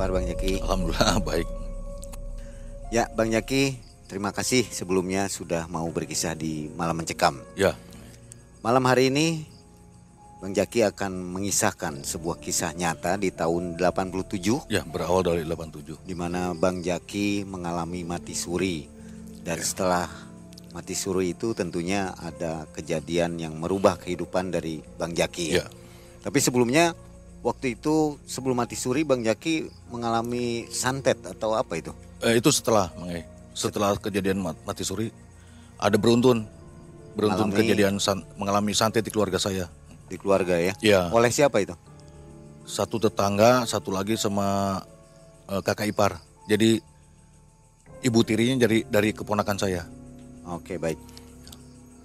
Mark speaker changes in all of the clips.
Speaker 1: kabar Bang Jaki?
Speaker 2: Alhamdulillah baik.
Speaker 1: Ya, Bang Jaki, terima kasih sebelumnya sudah mau berkisah di Malam Mencekam.
Speaker 2: Ya,
Speaker 1: Malam hari ini Bang Jaki akan mengisahkan sebuah kisah nyata di tahun 87
Speaker 2: ya berawal dari 87.
Speaker 1: di mana Bang Jaki mengalami mati suri. Dan setelah mati suri itu tentunya ada kejadian yang merubah kehidupan dari Bang Jaki.
Speaker 2: Ya,
Speaker 1: Tapi sebelumnya waktu itu sebelum mati suri Bang Jaki mengalami santet atau apa itu?
Speaker 2: eh, itu setelah Mang E. Setelah kejadian mat- mati suri ada beruntun beruntun
Speaker 1: Mengalami-
Speaker 2: kejadian san- mengalami santet di keluarga saya.
Speaker 1: di keluarga ya.
Speaker 2: Ya,
Speaker 1: Oleh siapa itu?
Speaker 2: satu tetangga, satu lagi sama eh, kakak ipar. Jadi ibu tirinya dari dari keponakan saya.
Speaker 1: Oke, baik.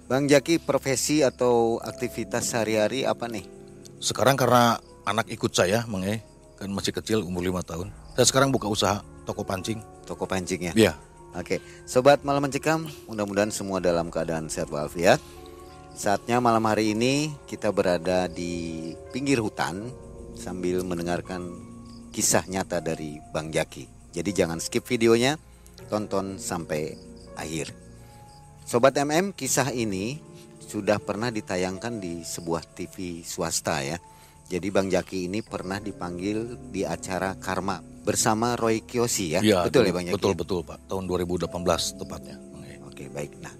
Speaker 1: Bang Jaki profesi atau aktivitas sehari-hari apa nih?
Speaker 2: Sekarang karena anak ikut saya, Mang E, kan masih kecil umur lima tahun. Saya sekarang buka usaha toko pancing.
Speaker 1: Toko pancing ya.
Speaker 2: Iya.
Speaker 1: Oke, sobat malam mencekam, mudah-mudahan semua dalam keadaan sehat walafiat. Saatnya malam hari ini kita berada di pinggir hutan sambil mendengarkan kisah nyata dari Bang Jaki. Jadi jangan skip videonya, tonton sampai akhir. Sobat MM, kisah ini sudah pernah ditayangkan di sebuah TV swasta ya. Jadi Bang Jaki ini pernah dipanggil di acara Karma bersama Roy Kiyoshi ya.
Speaker 2: Iya,
Speaker 1: betul
Speaker 2: itu-
Speaker 1: ya Bang Jaki?
Speaker 2: Betul betul Pak. Tahun 2018 tepatnya.
Speaker 1: Oke baik. Nah,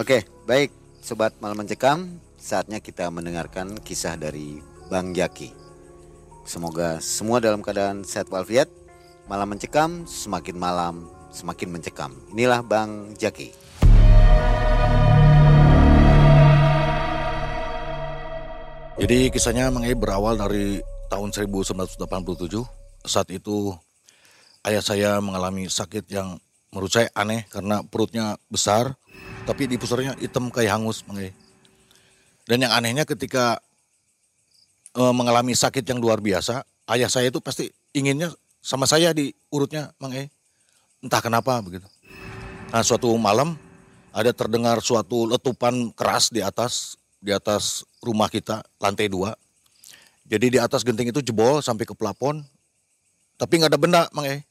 Speaker 1: oke baik, sobat malam mencekam. Saatnya kita mendengarkan kisah dari Bang Jaki. Semoga semua dalam keadaan sehat walafiat. Malam mencekam, semakin malam semakin mencekam. Inilah Bang Jaki.
Speaker 2: Jadi kisahnya Mang E berawal dari tahun 1987. Saat itu ayah saya mengalami sakit yang menurut saya aneh karena perutnya besar tapi di pusarnya hitam kayak hangus Mang E. Dan yang anehnya ketika eh, mengalami sakit yang luar biasa, ayah saya itu pasti inginnya sama saya di urutnya Mang E. Entah kenapa begitu. Nah suatu malam ada terdengar suatu letupan keras di atas di atas rumah kita lantai dua. Jadi di atas genting itu jebol sampai ke plafon, tapi nggak ada benda, mang E.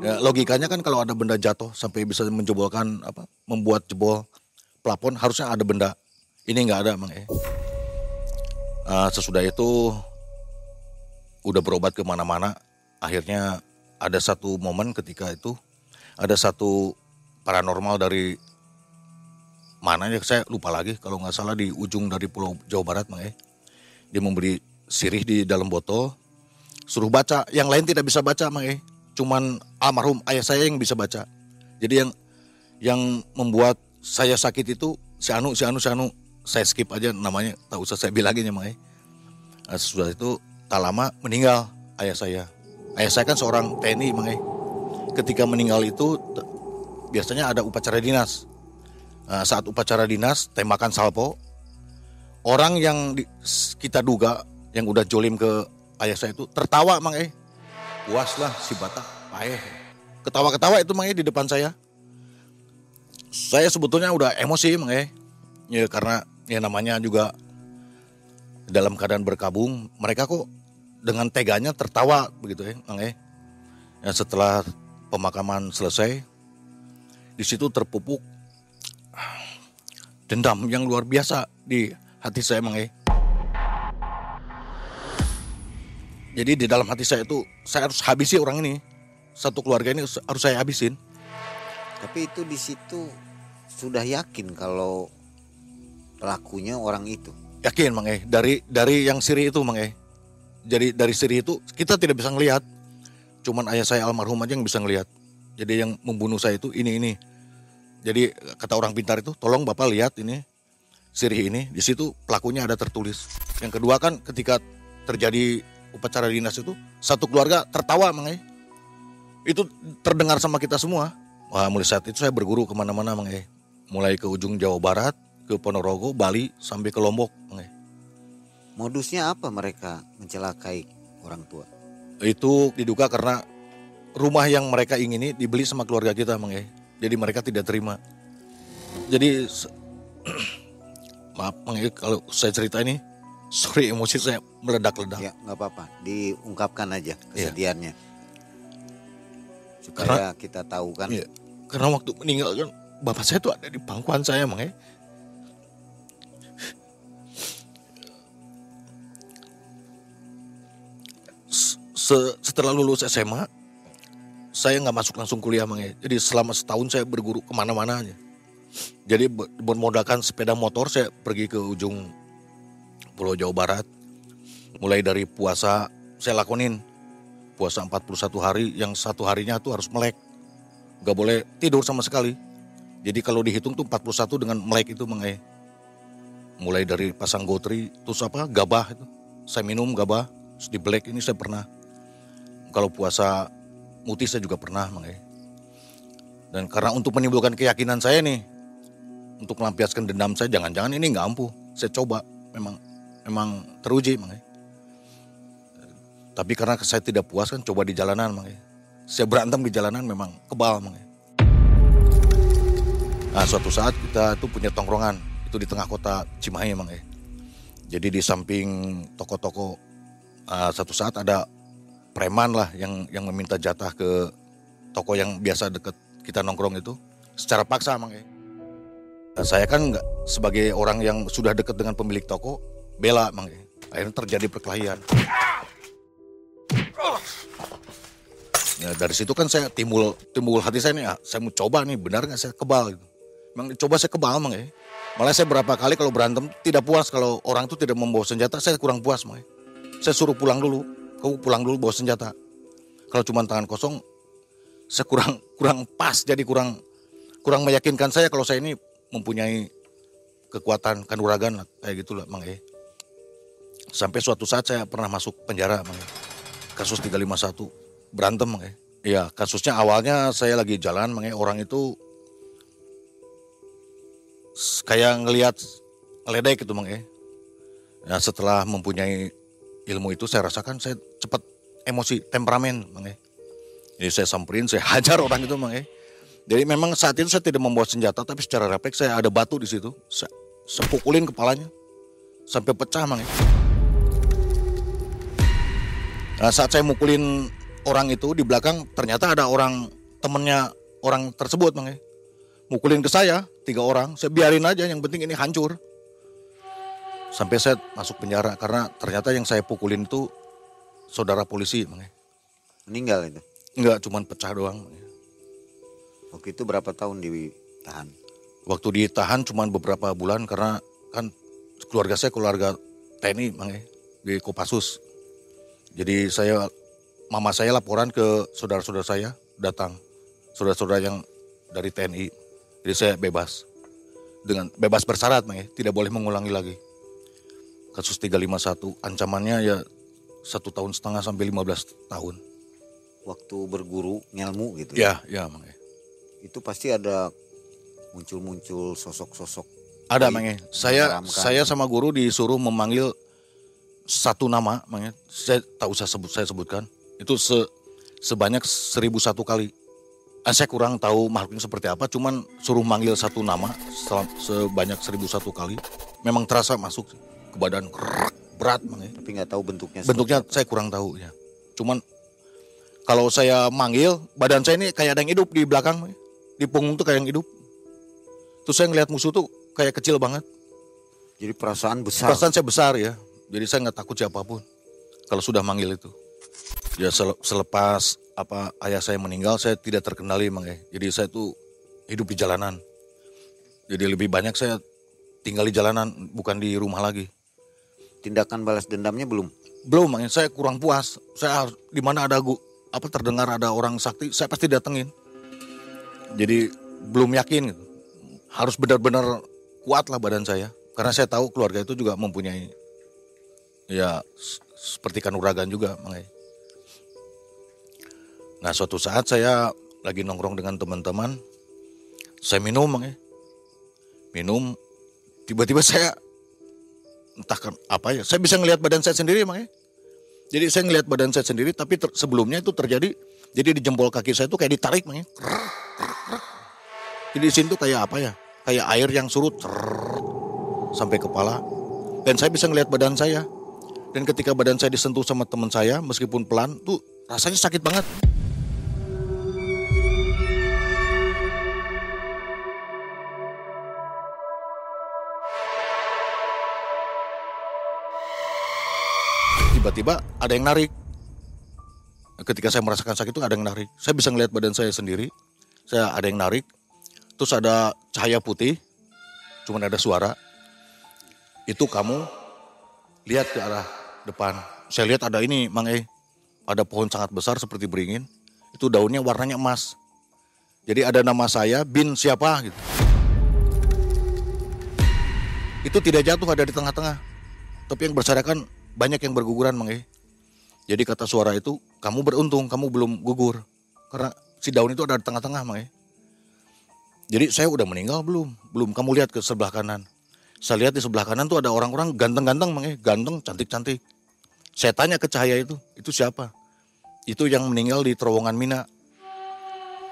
Speaker 2: Ya, logikanya kan kalau ada benda jatuh sampai bisa menjebolkan apa, membuat jebol plafon harusnya ada benda. Ini nggak ada, mang E. Ah, sesudah itu udah berobat ke mana-mana. Akhirnya ada satu momen ketika itu ada satu paranormal dari mana ya saya lupa lagi kalau nggak salah di ujung dari Pulau Jawa Barat mang eh. Dia memberi sirih di dalam botol, suruh baca. Yang lain tidak bisa baca mang eh. Cuman almarhum ayah saya yang bisa baca. Jadi yang yang membuat saya sakit itu si Anu, si Anu, si Anu. Saya skip aja namanya, tak usah saya bilangin ya mang eh. Nah, sesudah itu tak lama meninggal ayah saya. Ayah saya kan seorang TNI mang eh. Ketika meninggal itu biasanya ada upacara dinas. Nah, saat upacara dinas tembakan salpo, orang yang di- kita duga yang udah jolim ke ayah saya itu tertawa mang eh. Puas lah si Batak, paeh. Ketawa-ketawa itu mang eh di depan saya. Saya sebetulnya udah emosi mang eh. Ya karena ya namanya juga dalam keadaan berkabung, mereka kok dengan teganya tertawa begitu ya, Mang eh. Ya, setelah pemakaman selesai, di situ terpupuk dendam yang luar biasa di hati saya, Mang eh. Jadi di dalam hati saya itu saya harus habisi orang ini. Satu keluarga ini harus saya habisin.
Speaker 1: Tapi itu di situ sudah yakin kalau pelakunya orang itu.
Speaker 2: Yakin Mang E, dari dari yang siri itu Mang E. Jadi dari siri itu kita tidak bisa ngelihat. Cuman ayah saya almarhum aja yang bisa ngelihat. Jadi yang membunuh saya itu ini ini. Jadi kata orang pintar itu, tolong Bapak lihat ini sirih ini, di situ pelakunya ada tertulis. Yang kedua kan ketika terjadi upacara dinas itu, satu keluarga tertawa Mang E. Itu terdengar sama kita semua. Wah mulai saat itu saya berguru ke mana-mana Mang E. Mulai ke ujung Jawa Barat, ke Ponorogo, Bali, sampai ke Lombok Mang E.
Speaker 1: Modusnya apa mereka mencelakai orang tua?
Speaker 2: Itu diduga karena rumah yang mereka ingini dibeli sama keluarga kita Mang E. Jadi mereka tidak terima. Jadi maaf Mang E, kalau saya cerita ini sorry emosi saya meledak-ledak.
Speaker 1: Ya nggak apa-apa, diungkapkan aja
Speaker 2: Iya.
Speaker 1: kesedihannya. Supaya kita tahu kan.
Speaker 2: Iya. Karena waktu meninggal kan bapak saya tuh ada di pangkuan saya Mang E. se- setelah lulus SMA saya nggak masuk langsung kuliah Mang E. Jadi selama setahun saya berguru ke mana-mana aja. Jadi ber- bermodalkan sepeda motor saya pergi ke ujung Pulau Jawa Barat. Mulai dari puasa saya lakonin puasa 41 hari yang satu harinya tuh harus melek. Gak boleh tidur sama sekali. Jadi kalau dihitung tuh 41 dengan melek itu Mang E. Mulai dari pasang gotri, terus apa gabah itu. Saya minum gabah, di black ini saya pernah. Kalau puasa mutih saya juga pernah Mang E. Dan karena untuk menimbulkan keyakinan saya nih, untuk melampiaskan dendam saya, jangan-jangan ini nggak ampuh. Saya coba, memang memang teruji Mang E. Tapi karena saya tidak puas kan coba di jalanan Mang E. Saya berantem di jalanan memang kebal Mang E. Nah suatu saat kita tuh punya tongkrongan itu di tengah kota Cimahi Mang E. Jadi di samping toko-toko ah, satu saat ada preman lah yang yang meminta jatah ke toko yang biasa deket kita nongkrong itu secara paksa Mang E. Nah, saya kan nggak sebagai orang yang sudah dekat dengan pemilik toko bela Mang E. Akhirnya terjadi perkelahian. Ya, dari situ kan saya timbul timbul hati saya nih, ah, saya mau coba nih benar nggak saya kebal gitu. Emang coba saya kebal mang ya. Malah saya berapa kali kalau berantem tidak puas kalau orang itu tidak membawa senjata saya kurang puas mang. ya. Saya suruh pulang dulu, kau pulang dulu bawa senjata. Kalau cuma tangan kosong, saya kurang pas jadi kurang kurang meyakinkan saya kalau saya ini mempunyai kekuatan kanuragan kayak gitulah mang ya. Sampai suatu saat saya pernah masuk penjara mang ya. Kasus 351 berantem mang ya. Iya, kasusnya awalnya saya lagi jalan mang ya, orang itu kayak ngelihat ngeledek gitu mang ya. Nah, setelah mempunyai ilmu itu saya rasakan saya cepat emosi, temperamen mang ya. Jadi saya samperin, saya hajar orang itu mang ya. Jadi memang saat itu saya tidak membawa senjata tapi secara refleks saya ada batu di situ. Saya, saya pukulin kepalanya sampai pecah mang ya. Nah, saat saya mukulin orang itu di belakang ternyata ada orang temennya orang tersebut mang ya. Mukulin ke saya tiga orang, saya biarin aja yang penting ini hancur. Sampai saya masuk penjara karena ternyata yang saya pukulin itu saudara polisi mang ya.
Speaker 1: Meninggal itu.
Speaker 2: Enggak cuman pecah doang. Ya.
Speaker 1: Waktu itu berapa tahun ditahan?
Speaker 2: Waktu ditahan cuman beberapa bulan karena kan keluarga saya keluarga TNI mang ya, di Kopassus. Jadi saya mama saya laporan ke saudara-saudara saya datang. Saudara-saudara yang dari TNI. Jadi saya bebas. Dengan bebas bersyarat mang ya, tidak boleh mengulangi lagi. Kasus 351 ancamannya ya satu tahun setengah sampai 15 tahun.
Speaker 1: Waktu berguru ngelmu gitu.
Speaker 2: Ya, ya mang ya.
Speaker 1: Itu pasti ada muncul-muncul sosok-sosok.
Speaker 2: Ada Mang. E. Saya
Speaker 1: menyeramkan.
Speaker 2: saya sama guru disuruh memanggil satu nama, Mang. E. Saya tak usah sebut saya sebutkan. Itu se, sebanyak seribu satu kali. Ah, saya kurang tahu makhluknya seperti apa, cuman suruh manggil satu nama sebanyak seribu satu kali. Memang terasa masuk ke badan Krrrk, berat, Mang. E.
Speaker 1: Tapi nggak tahu bentuknya.
Speaker 2: Bentuknya saya kurang tahu ya. Cuman kalau saya manggil, badan saya ini kayak ada yang hidup di belakang, Mang. E. di punggung tuh kayak yang hidup. Terus saya ngelihat musuh tuh kayak kecil banget.
Speaker 1: Jadi perasaan besar.
Speaker 2: Perasaan saya besar ya. Jadi saya nggak takut siapa pun. Kalau sudah manggil itu. Ya sele- selepas apa ayah saya meninggal saya tidak terkendali mang ya. Jadi saya tuh hidup di jalanan. Jadi lebih banyak saya tinggal di jalanan bukan di rumah lagi.
Speaker 1: Tindakan balas dendamnya belum.
Speaker 2: Belum mang ya. saya kurang puas. Saya harus di mana ada gu, apa terdengar ada orang sakti saya pasti datengin. Jadi belum yakin. Harus benar-benar kuat lah badan saya. Karena saya tahu keluarga itu juga mempunyai ya seperti kanuragan juga Mang. Nah suatu saat saya lagi nongkrong dengan teman-teman, saya minum Mang. Minum, tiba-tiba saya entah kan apa ya, saya bisa ngelihat badan saya sendiri Mang. Jadi saya ngelihat badan saya sendiri, tapi ter- sebelumnya itu terjadi, jadi di jempol kaki saya itu kayak ditarik Mang. Jadi di sini tuh kayak apa ya? Kayak air yang surut. Sampai kepala dan saya bisa ngelihat badan saya. Dan ketika badan saya disentuh sama teman saya meskipun pelan tuh rasanya sakit banget. Tiba-tiba ada yang narik. Ketika saya merasakan sakit itu ada yang narik. Saya bisa ngelihat badan saya sendiri. Saya ada yang narik. Terus ada cahaya putih. Cuman ada suara. Itu kamu lihat ke arah depan. Saya lihat ada ini, Mang E. Ada pohon sangat besar seperti beringin. Itu daunnya warnanya emas. Jadi ada nama saya, bin siapa gitu. Itu tidak jatuh ada di tengah-tengah. Tapi yang berserakan banyak yang berguguran, Mang E. Jadi kata suara itu, kamu beruntung, kamu belum gugur. Karena si daun itu ada di tengah-tengah, Mang E. Jadi saya udah meninggal belum? Belum. Kamu lihat ke sebelah kanan. Saya lihat di sebelah kanan tuh ada orang-orang ganteng-ganteng, Mang E. Ganteng, cantik-cantik. Saya tanya ke cahaya itu, itu siapa? Itu yang meninggal di terowongan Mina.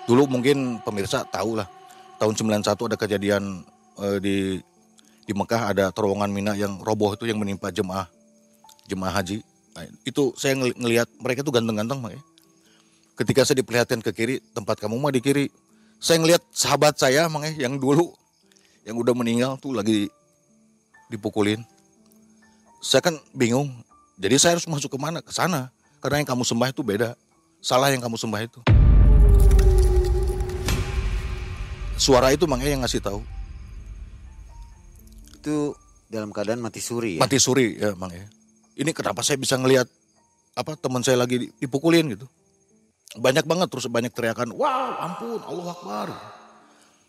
Speaker 2: Dulu mungkin pemirsa tahu lah. Tahun 91 ada kejadian eh, di di Mekah ada terowongan Mina yang roboh itu yang menimpa jemaah jemaah haji. Nah, itu saya ngel- ngelihat mereka tuh ganteng-ganteng, Mang. ya. Ketika saya diperlihatkan ke kiri, tempat kamu mah di kiri. Saya ngelihat sahabat saya, Mang, ya, yang dulu yang udah meninggal tuh lagi dipukulin. Saya kan bingung. Jadi saya harus masuk ke mana? Ke sana. Karena yang kamu sembah itu beda. Salah yang kamu sembah itu. Suara itu Mang, yang ngasih tahu.
Speaker 1: Itu dalam keadaan mati suri ya.
Speaker 2: mati suri ya Mang ya. Ini kenapa saya bisa ngelihat apa teman saya lagi dipukulin gitu. Banyak banget terus banyak teriakan, "Wow, ampun, Allah Akbar."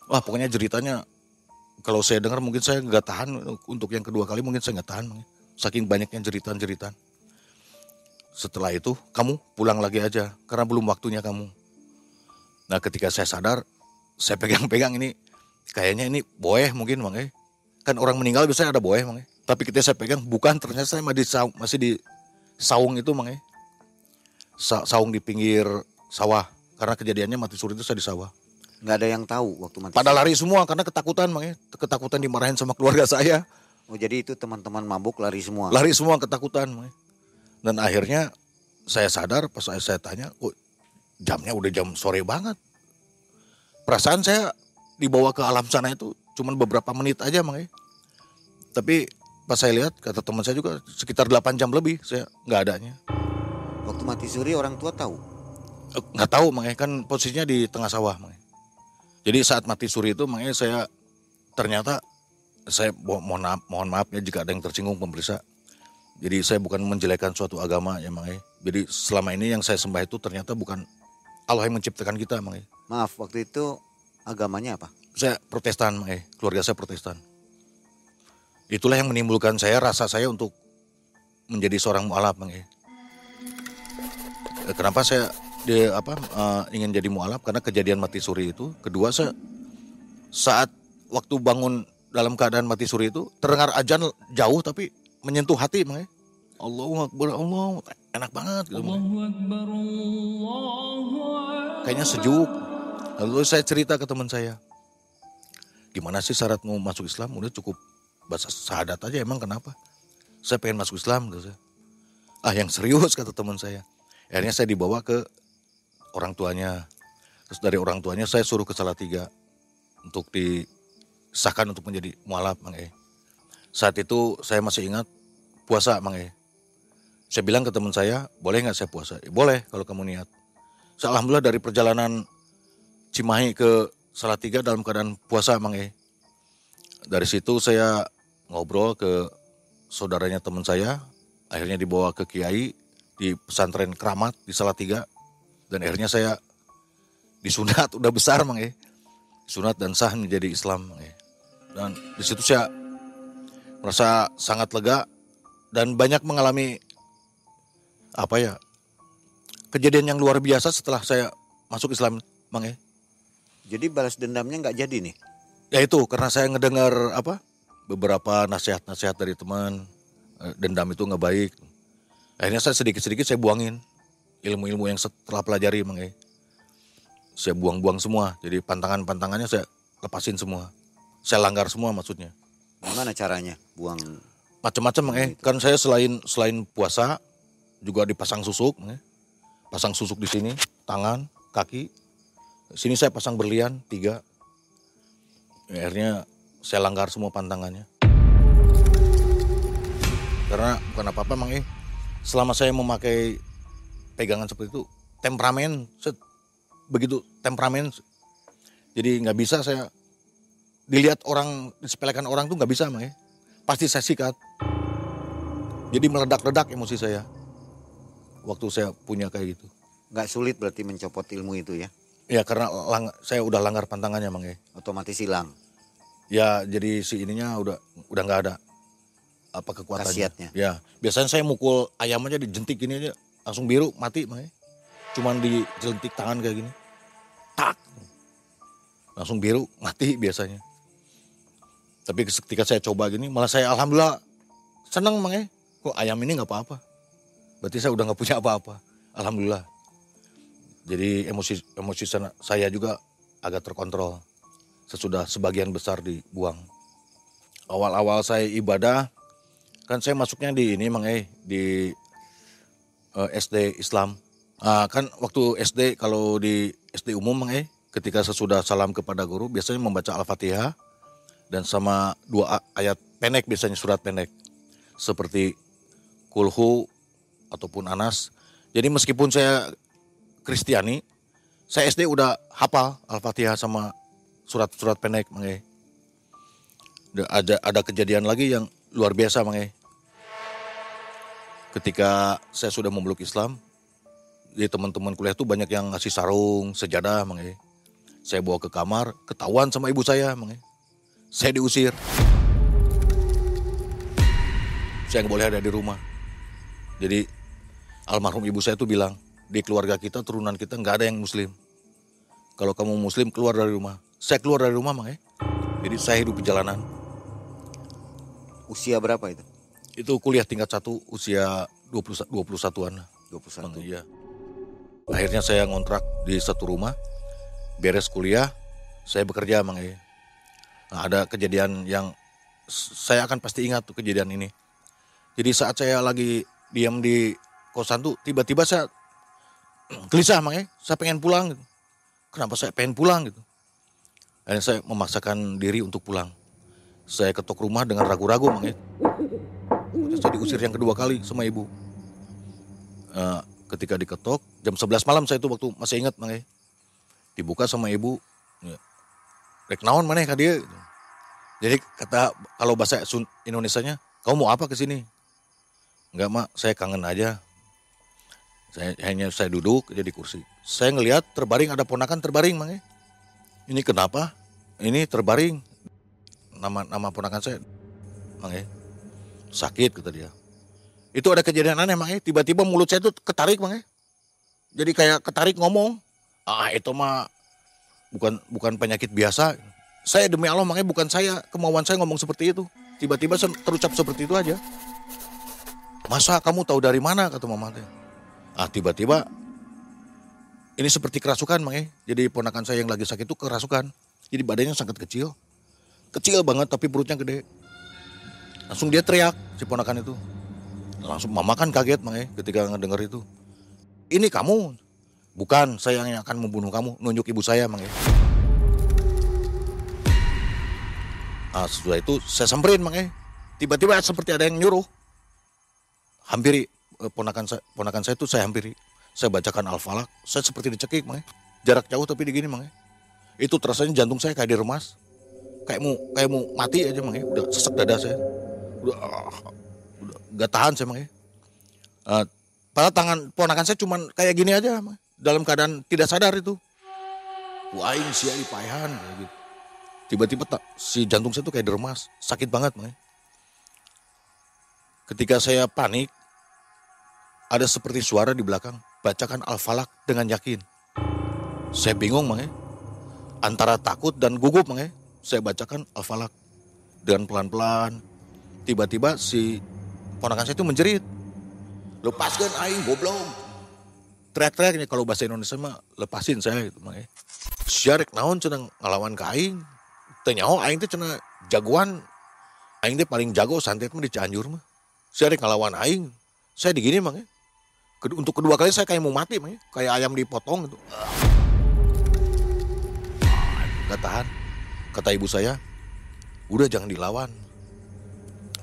Speaker 2: Wah, pokoknya ceritanya kalau saya dengar mungkin saya nggak tahan untuk yang kedua kali mungkin saya nggak tahan saking banyaknya jeritan-jeritan. Setelah itu kamu pulang lagi aja karena belum waktunya kamu. Nah, ketika saya sadar, saya pegang-pegang ini kayaknya ini boeh mungkin Mang ya kan orang meninggal biasanya ada boeh mang ya. Tapi ketika saya pegang bukan ternyata saya masih di saung, masih di saung itu mang ya. Sa- saung di pinggir sawah karena kejadiannya mati suri itu saya di sawah.
Speaker 1: Nggak ada yang tahu waktu mati
Speaker 2: Pada
Speaker 1: suri.
Speaker 2: lari semua karena ketakutan mang ya. Ketakutan dimarahin sama keluarga saya.
Speaker 1: Oh jadi itu teman-teman mabuk lari semua.
Speaker 2: Lari semua ketakutan mang ya. Dan akhirnya saya sadar pas saya, saya tanya, kok jamnya udah jam sore banget. Perasaan saya dibawa ke alam sana itu cuman beberapa menit aja mang ya. Tapi pas saya lihat kata teman saya juga sekitar 8 jam lebih saya nggak adanya.
Speaker 1: Waktu mati suri orang tua tahu.
Speaker 2: Eh, nggak tahu makanya kan posisinya di tengah sawah makanya. Jadi saat mati suri itu makanya saya ternyata saya mo- mohon maaf, mohon maaf ya jika ada yang tersinggung pemirsa. Jadi saya bukan menjelekan suatu agama ya makanya. Jadi selama ini yang saya sembah itu ternyata bukan Allah yang menciptakan kita makanya.
Speaker 1: Maaf waktu itu agamanya apa?
Speaker 2: Saya Protestan makanya, keluarga saya Protestan. Itulah yang menimbulkan saya rasa saya untuk menjadi seorang mualaf makanya. Eh, Kenapa saya di apa eh, ingin jadi mualaf karena kejadian mati suri itu. Kedua saya saat waktu bangun dalam keadaan mati suri itu terdengar ajan jauh tapi menyentuh hati makanya. Allahu Akbar Allah enak banget gitu. makanya. Kayaknya sejuk. Lalu saya cerita ke teman saya. Gimana sih syarat mau masuk Islam? Udah cukup bahasa syahadat aja emang kenapa? Saya pengen masuk Islam gitu saya. Ah yang serius kata teman saya. Akhirnya saya dibawa ke orang tuanya. Terus dari orang tuanya saya suruh ke Salatiga untuk disahkan untuk menjadi mualaf Mang E. Saat itu saya masih ingat puasa Mang E. Saya bilang ke teman saya, boleh nggak saya puasa? "Eh, boleh kalau kamu niat. Saya alhamdulillah dari perjalanan Cimahi ke Salatiga dalam keadaan puasa Mang E. Dari situ saya ngobrol ke saudaranya teman saya, akhirnya dibawa ke Kiai di pesantren Keramat di Salatiga dan akhirnya saya disunat udah besar Mang E. Sunat dan sah menjadi Islam Mang E. Dan di situ saya merasa sangat lega dan banyak mengalami apa ya kejadian yang luar biasa setelah saya masuk Islam Mang E.
Speaker 1: Jadi balas dendamnya nggak jadi nih.
Speaker 2: Ya itu karena saya ngedengar apa beberapa nasihat-nasihat dari teman eh, dendam itu nggak baik. Akhirnya saya sedikit-sedikit saya buangin ilmu-ilmu yang setelah pelajari Mang E. Saya buang-buang semua. Jadi pantangan-pantangannya saya lepasin semua. Saya langgar semua maksudnya.
Speaker 1: Gimana caranya buang
Speaker 2: macam-macam eh. Kan saya selain selain puasa juga dipasang susuk, eh. Pasang susuk di sini, tangan, kaki. Sini saya pasang berlian tiga. Ya, akhirnya saya langgar semua pantangannya. Karena bukan apa-apa Mang eh. Selama saya memakai pegangan seperti itu, temperamen, set, begitu temperamen. Jadi nggak bisa saya dilihat orang, disepelekan orang tuh nggak bisa Mang eh. Pasti saya sikat. Jadi meledak-ledak emosi saya. Waktu saya punya kayak gitu.
Speaker 1: nggak sulit berarti mencopot ilmu itu ya?
Speaker 2: Ya karena lang- saya udah langgar pantangannya Mang eh.
Speaker 1: Otomatis hilang
Speaker 2: Ya jadi si ininya udah udah nggak ada apa kekuatannya.
Speaker 1: khasiatnya.
Speaker 2: Ya biasanya saya mukul ayam aja dijentik gini aja langsung biru mati makanya. Cuman dijentik tangan kayak gini, tak langsung biru mati biasanya. Tapi ketika saya coba gini malah saya alhamdulillah seneng makanya. Kok ayam ini nggak apa-apa? Berarti saya udah nggak punya apa-apa. Alhamdulillah. Jadi emosi emosi saya juga agak terkontrol sesudah sebagian besar dibuang. Awal-awal saya ibadah, kan saya masuknya di ini Mang eh di eh, SD Islam. Ah, kan waktu SD kalau di SD umum Mang eh ketika sesudah salam kepada guru biasanya membaca Al-Fatihah dan sama dua ayat pendek biasanya surat pendek seperti Kulhu ataupun Anas. Jadi meskipun saya Kristiani, saya SD udah hafal Al-Fatihah sama surat-surat pendek Mang E. Da- Ada ada kejadian lagi yang luar biasa Mang E. Ketika saya sudah memeluk Islam, di teman-teman kuliah tuh banyak yang ngasih sarung, sejadah Mang E. Saya bawa ke kamar, ketahuan sama ibu saya Mang E. Saya diusir. Saya nggak boleh ada di rumah. Jadi almarhum ibu saya tuh bilang, di keluarga kita, turunan kita nggak ada yang muslim. Kalau kamu muslim keluar dari rumah. Saya keluar dari rumah Mang E. Jadi saya hidup di jalanan.
Speaker 1: Usia berapa itu?
Speaker 2: Itu kuliah tingkat satu usia 20, 21-an.
Speaker 1: 21.
Speaker 2: Bang, iya. Akhirnya saya ngontrak di satu rumah. Beres kuliah, saya bekerja Mang E. Nah, ada kejadian yang saya akan pasti ingat tuh kejadian ini. Jadi saat saya lagi diam di kosan tuh tiba-tiba saya gelisah Mang E. Saya pengen pulang gitu. Kenapa saya pengen pulang gitu. Akhirnya saya memaksakan diri untuk pulang. Saya ketok rumah dengan ragu-ragu Mang E. Saya diusir yang kedua kali sama ibu. Eh, ketika diketok jam 11 malam saya itu waktu masih ingat Mang E. Dibuka sama ibu. Ya. Rek naon mana ka dia? Jadi kata kalau bahasa Indonesianya, kamu mau apa ke sini? Enggak mak, saya kangen aja. Saya hanya saya duduk aja di kursi. Saya ngelihat terbaring ada ponakan terbaring Mang. Ini kenapa? Ini terbaring. Nama nama ponakan saya Mang E. Sakit kata dia. Itu ada kejadian aneh Mang E. Tiba-tiba mulut saya tuh ketarik Mang E. Jadi kayak ketarik ngomong. Ah itu mah bukan bukan penyakit biasa. Saya demi Allah makanya bukan saya kemauan saya ngomong seperti itu. Tiba-tiba terucap seperti itu aja. Masa kamu tahu dari mana kata mama teh. Ah tiba-tiba ini seperti kerasukan Mang E. Jadi ponakan saya yang lagi sakit itu kerasukan. Jadi badannya sangat kecil. Kecil banget tapi perutnya gede. Langsung dia teriak si ponakan itu. Langsung mama kan kaget Mang E ketika ngedenger itu. Ini kamu. Bukan, saya yang akan membunuh kamu. Nunjuk ibu saya Mang E. Ah, setelah itu saya samperin E. Tiba-tiba seperti ada yang nyuruh. Hampiri eh, ponakan saya, ponakan saya itu saya hampiri. Saya bacakan Al-Falak, saya seperti dicekik E. Jarak jauh tapi digini E. Itu terasanya jantung saya kayak diremas. Kayak mau kayak mau mati aja Mang E. Udah sesek dada saya. Udah, ah, udah gak tahan saya Mang E. Ah, padahal tangan ponakan saya cuman kayak gini aja Mang dalam keadaan tidak sadar itu. Wah payahan kayak gitu. Tiba-tiba tak si jantung saya tuh kayak diremas, sakit banget Mang. E. Ketika saya panik, ada seperti suara di belakang, bacakan Al-Falak dengan yakin. Saya bingung Mang. Antara takut dan gugup Mang. E. Saya bacakan Al-Falak dengan pelan-pelan. Tiba-tiba si ponakan saya itu menjerit. Lepaskan aing goblok. Teriak-teriaknya kalau bahasa Indonesia mah lepasin saya gitu Mang. E. Syarek naon cenah ngalawan ke aing. Teu nyaho aing teh cenah jagoan Aing teh paling jago santet mah di Cianjur mah. Ada ngelawan Aing. Saya digini mang ya. Untuk kedua kali saya kayak mau mati ya. Kayak ayam dipotong gitu. Gak tahan. Kata ibu saya, udah jangan dilawan.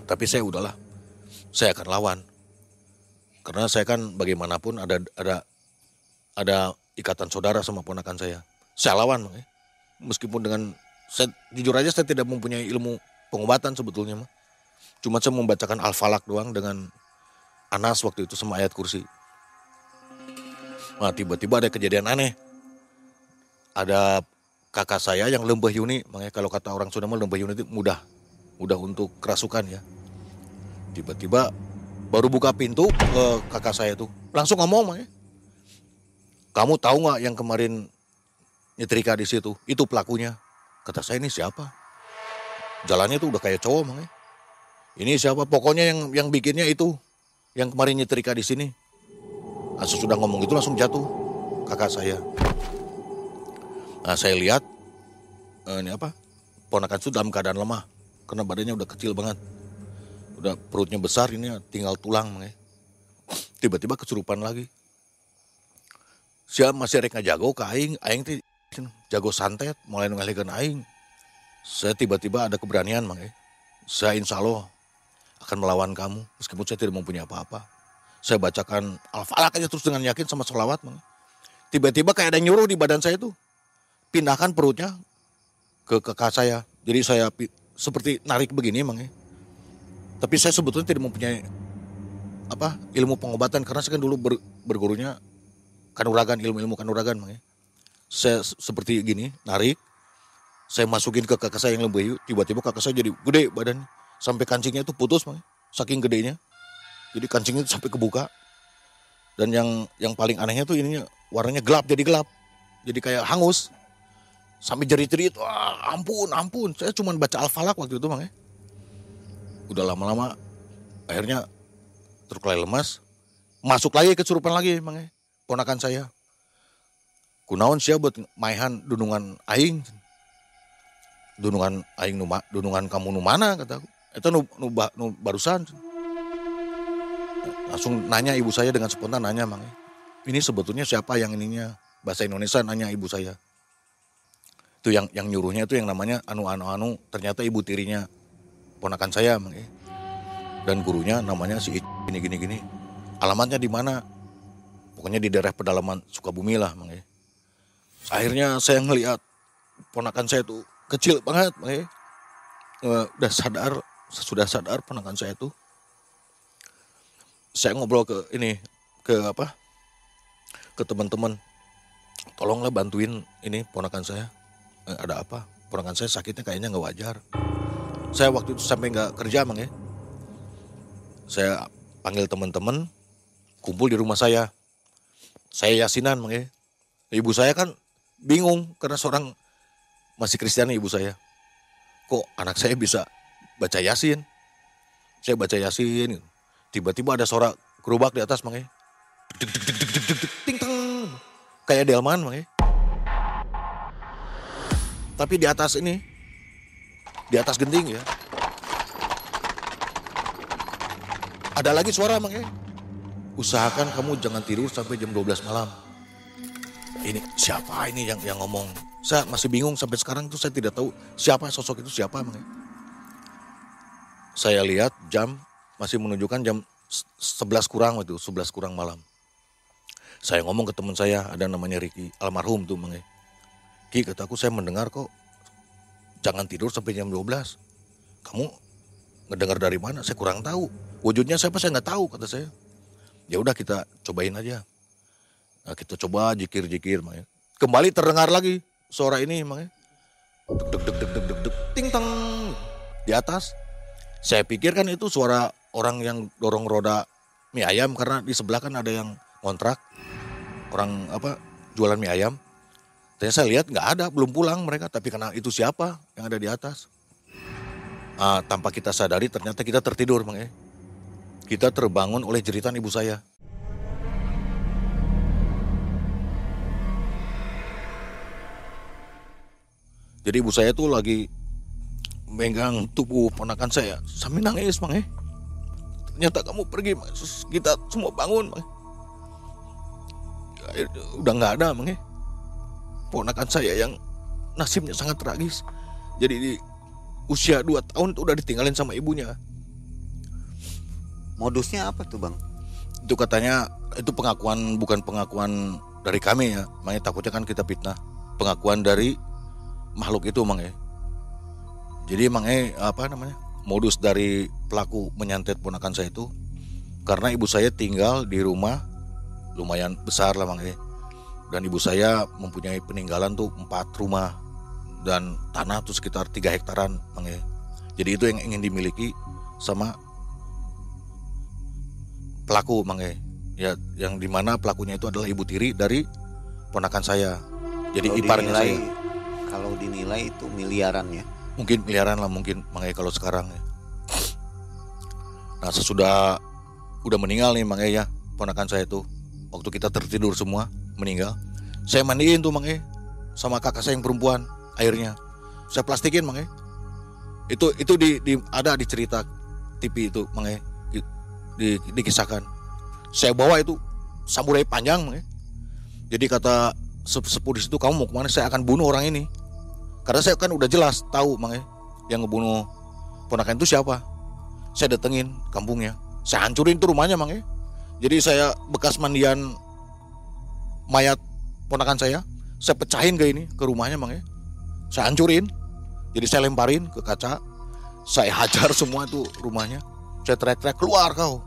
Speaker 2: Tapi saya udahlah, saya akan lawan. Karena saya kan bagaimanapun ada ada ada ikatan saudara sama ponakan saya. Saya lawan, ya. Meskipun dengan saya jujur aja saya tidak mempunyai ilmu pengobatan sebetulnya mah. Cuma saya membacakan al-falak doang dengan Anas waktu itu sama ayat kursi. Nah tiba-tiba ada kejadian aneh. Ada kakak saya yang lembah yuni, makanya kalau kata orang Sunda mah lembah yuni itu mudah, mudah untuk kerasukan ya. Tiba-tiba baru buka pintu ke kakak saya tuh, langsung ngomong makanya. Kamu tahu nggak yang kemarin nyetrika di situ? Itu pelakunya. Kata saya ini siapa? Jalannya tuh udah kayak cowok makanya. Ini siapa? Pokoknya yang yang bikinnya itu yang kemarin nyetrika di sini. Nah, sudah ngomong itu langsung jatuh kakak saya. Nah, saya lihat eh, ini apa? Ponakan itu dalam keadaan lemah karena badannya udah kecil banget. Udah perutnya besar ini tinggal tulang makanya. Tiba-tiba kesurupan lagi. Siapa masih rek jago ke aing, aing tuh jago santet, mulai ngalihkan aing. Saya tiba-tiba ada keberanian makanya. Saya insya Allah akan melawan kamu meskipun saya tidak mempunyai apa-apa. Saya bacakan al-falak aja terus dengan yakin sama sholawat. Tiba-tiba kayak ada nyuruh di badan saya tuh. Pindahkan perutnya ke kakak saya. Jadi saya seperti narik begini emang ya. Tapi saya sebetulnya tidak mempunyai apa ilmu pengobatan karena saya kan dulu ber, bergurunya kanuragan ilmu-ilmu kanuragan emang ya. Saya seperti gini narik, saya masukin ke kakak saya yang lebih tiba-tiba kakak saya jadi gede badan sampai kancingnya itu putus emang ya. saking gedenya. Jadi kancingnya sampai kebuka. Dan yang yang paling anehnya tuh ininya warnanya gelap jadi gelap. Jadi kayak hangus. Sampai jerit-jerit, wah ampun, ampun. Saya cuma baca Al-Falak waktu itu, Mang ya. Udah lama-lama akhirnya terkulai lemas. Masuk lagi kesurupan lagi, Mang ya. Ponakan saya. Kunaon sih buat maihan dunungan aing. Dunungan aing numa, dunungan kamu nu mana kataku. Itu nu, nu, nu barusan langsung nanya ibu saya dengan spontan nanya mang ini sebetulnya siapa yang ininya bahasa Indonesia nanya ibu saya itu yang yang nyuruhnya itu yang namanya anu anu anu ternyata ibu tirinya ponakan saya mang dan gurunya namanya si gini gini gini. Alamatnya di mana? Pokoknya di daerah pedalaman Sukabumi lah mang akhirnya saya ngelihat ponakan saya tuh kecil banget mang udah sadar sudah sadar ponakan saya tuh. Saya ngobrol ke ini ke apa? Ke teman-teman. Tolonglah bantuin ini ponakan saya. eh, ada apa? Ponakan saya sakitnya kayaknya nggak wajar. Saya waktu itu sampai nggak kerja mang ya. Saya panggil teman-teman kumpul di rumah saya. Saya yasinan mang ya. Ibu saya kan bingung karena seorang masih Kristen ibu saya. Kok anak saya bisa baca yasin? Saya baca yasin tiba-tiba ada suara gerobak di atas deg deg ting teng. Kayak delman makanya tapi di atas ini di atas genting ya. Ada lagi suara makanya usahakan kamu jangan tidur sampai jam 12 malam. Ini siapa ini yang yang ngomong? Saya masih bingung sampai sekarang tuh saya tidak tahu siapa sosok itu siapa makanya saya lihat jam masih menunjukkan jam 11 kurang waktu 11 kurang malam. Saya ngomong ke teman saya, ada namanya Ricky, almarhum tuh Mang. Ki, kataku saya mendengar kok jangan tidur sampai jam 12. Kamu ngedengar dari mana? Saya kurang tahu. Wujudnya siapa saya nggak tahu kata saya. Ya udah kita cobain aja. Nah, kita coba jikir-jikir Mang. Kembali terdengar lagi suara ini Mang. Deg deg deg deg deg deg ting tang di atas. Saya pikir kan itu suara orang yang dorong roda mie ayam karena di sebelah kan ada yang kontrak orang apa jualan mie ayam. Ternyata saya lihat nggak ada, belum pulang mereka. Tapi karena itu siapa yang ada di atas? Ah, tanpa kita sadari ternyata kita tertidur, bang ya. Kita terbangun oleh jeritan ibu saya. Jadi ibu saya tuh lagi megang tubuh ponakan saya sambil nangis mang eh ternyata kamu pergi kita semua bangun mang Ya, udah nggak ada mang eh ponakan saya yang nasibnya sangat tragis. Jadi di usia 2 tahun tuh udah ditinggalin sama ibunya.
Speaker 1: Modusnya apa tuh bang?
Speaker 2: itu katanya itu pengakuan bukan pengakuan dari kami ya. Makanya takutnya kan kita fitnah. Pengakuan dari makhluk itu mang eh jadi emang eh apa namanya modus dari pelaku menyantet ponakan saya itu karena ibu saya tinggal di rumah lumayan besar lah mang eh dan ibu saya mempunyai peninggalan tuh empat rumah dan tanah tuh sekitar tiga hektaran mang eh jadi itu yang ingin dimiliki sama pelaku mang eh ya yang di mana pelakunya itu adalah ibu tiri dari ponakan saya. Jadi
Speaker 1: Kalau
Speaker 2: iparnya
Speaker 1: dinilai,
Speaker 2: saya.
Speaker 1: Kalau dinilai itu miliaran ya.
Speaker 2: mungkin miliaran lah mungkin makanya kalau sekarang ya. Nah sesudah udah meninggal nih makanya ya ponakan saya itu waktu kita tertidur semua meninggal. Saya mandiin tuh makanya sama kakak saya yang perempuan airnya. Saya plastikin makanya itu itu di, di ada di cerita TV itu makanya di, di, dikisahkan. Saya bawa itu samurai panjang makanya jadi kata sep- sepuh di situ kamu mau ke mana? Saya akan bunuh orang ini. Karena saya kan udah jelas tahu makanya yang ngebunuh ponakan itu siapa. Saya datengin kampungnya. Saya hancurin tuh rumahnya mang ya jadi saya bekas mandian mayat ponakan saya saya pecahin ke ini ke rumahnya mang ya. Saya hancurin jadi saya lemparin ke kaca. Saya hajar semua itu rumahnya. Saya teriak-teriak keluar kau.